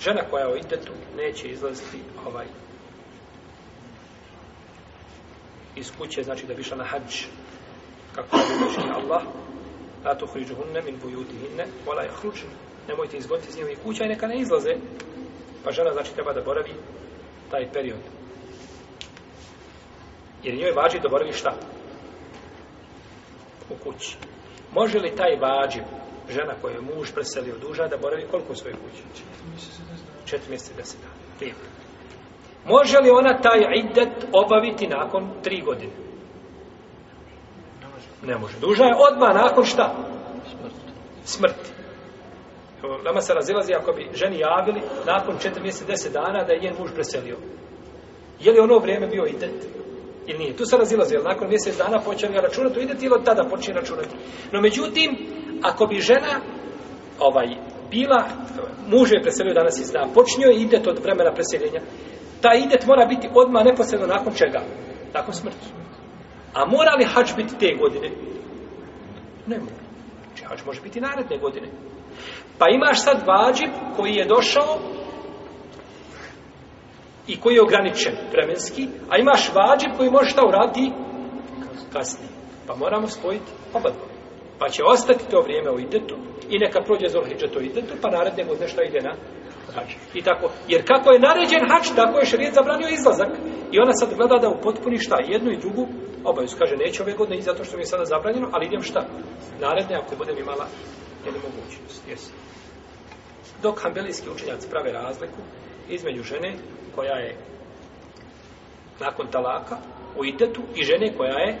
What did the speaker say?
žena koja je u itetu neće izlaziti ovaj iz kuće, znači da biša na hađ kako je uvrši Allah la tu hriđu hunne min bujuti hinne vola je hručne, nemojte izgoditi iz njevi kuća i neka ne izlaze pa žena znači treba da boravi taj period jer njoj vađi da boravi šta u kući može li taj vađi žena koja je muž preselio duža da boravi koliko u svojoj kući? Četiri mjeseca i deset dana. Lijepo. Može li ona taj idet obaviti nakon tri godine? Ne može. Duža je odmah nakon šta? Smrti. Lama se razilazi ako bi ženi javili nakon četiri mjeseca deset dana da je njen muž preselio. Je li ono vrijeme bio idet? Ili nije? Tu se razilazi, jer nakon mjesec dana počeli ga računati, ide ti ili od tada počeli računati. No međutim, ako bi žena ovaj bila muže je preselio danas iz dana počinio idet od vremena preseljenja ta idet mora biti odma neposredno nakon čega nakon smrti a mora li hač biti te godine ne mora znači hač može biti naredne godine pa imaš sad vađib koji je došao i koji je ograničen vremenski, a imaš vađib koji može šta uraditi kasnije. Pa moramo spojiti oba dvoje. Pa će ostati to vrijeme u idetu i neka prođe zol hijđa to idetu, pa naredne godine šta ide na hač. I tako, jer kako je naređen hač, tako je šarijet zabranio izlazak. I ona sad gleda da upotpuni šta, jednu i drugu obavezu. Kaže, neće ove godine i zato što mi je sada zabranjeno, ali idem šta? Naredne, ako budem imala jednu mogućnost. Yes. Dok hambelijski učenjaci prave razliku između žene koja je nakon talaka u idetu i žene koja je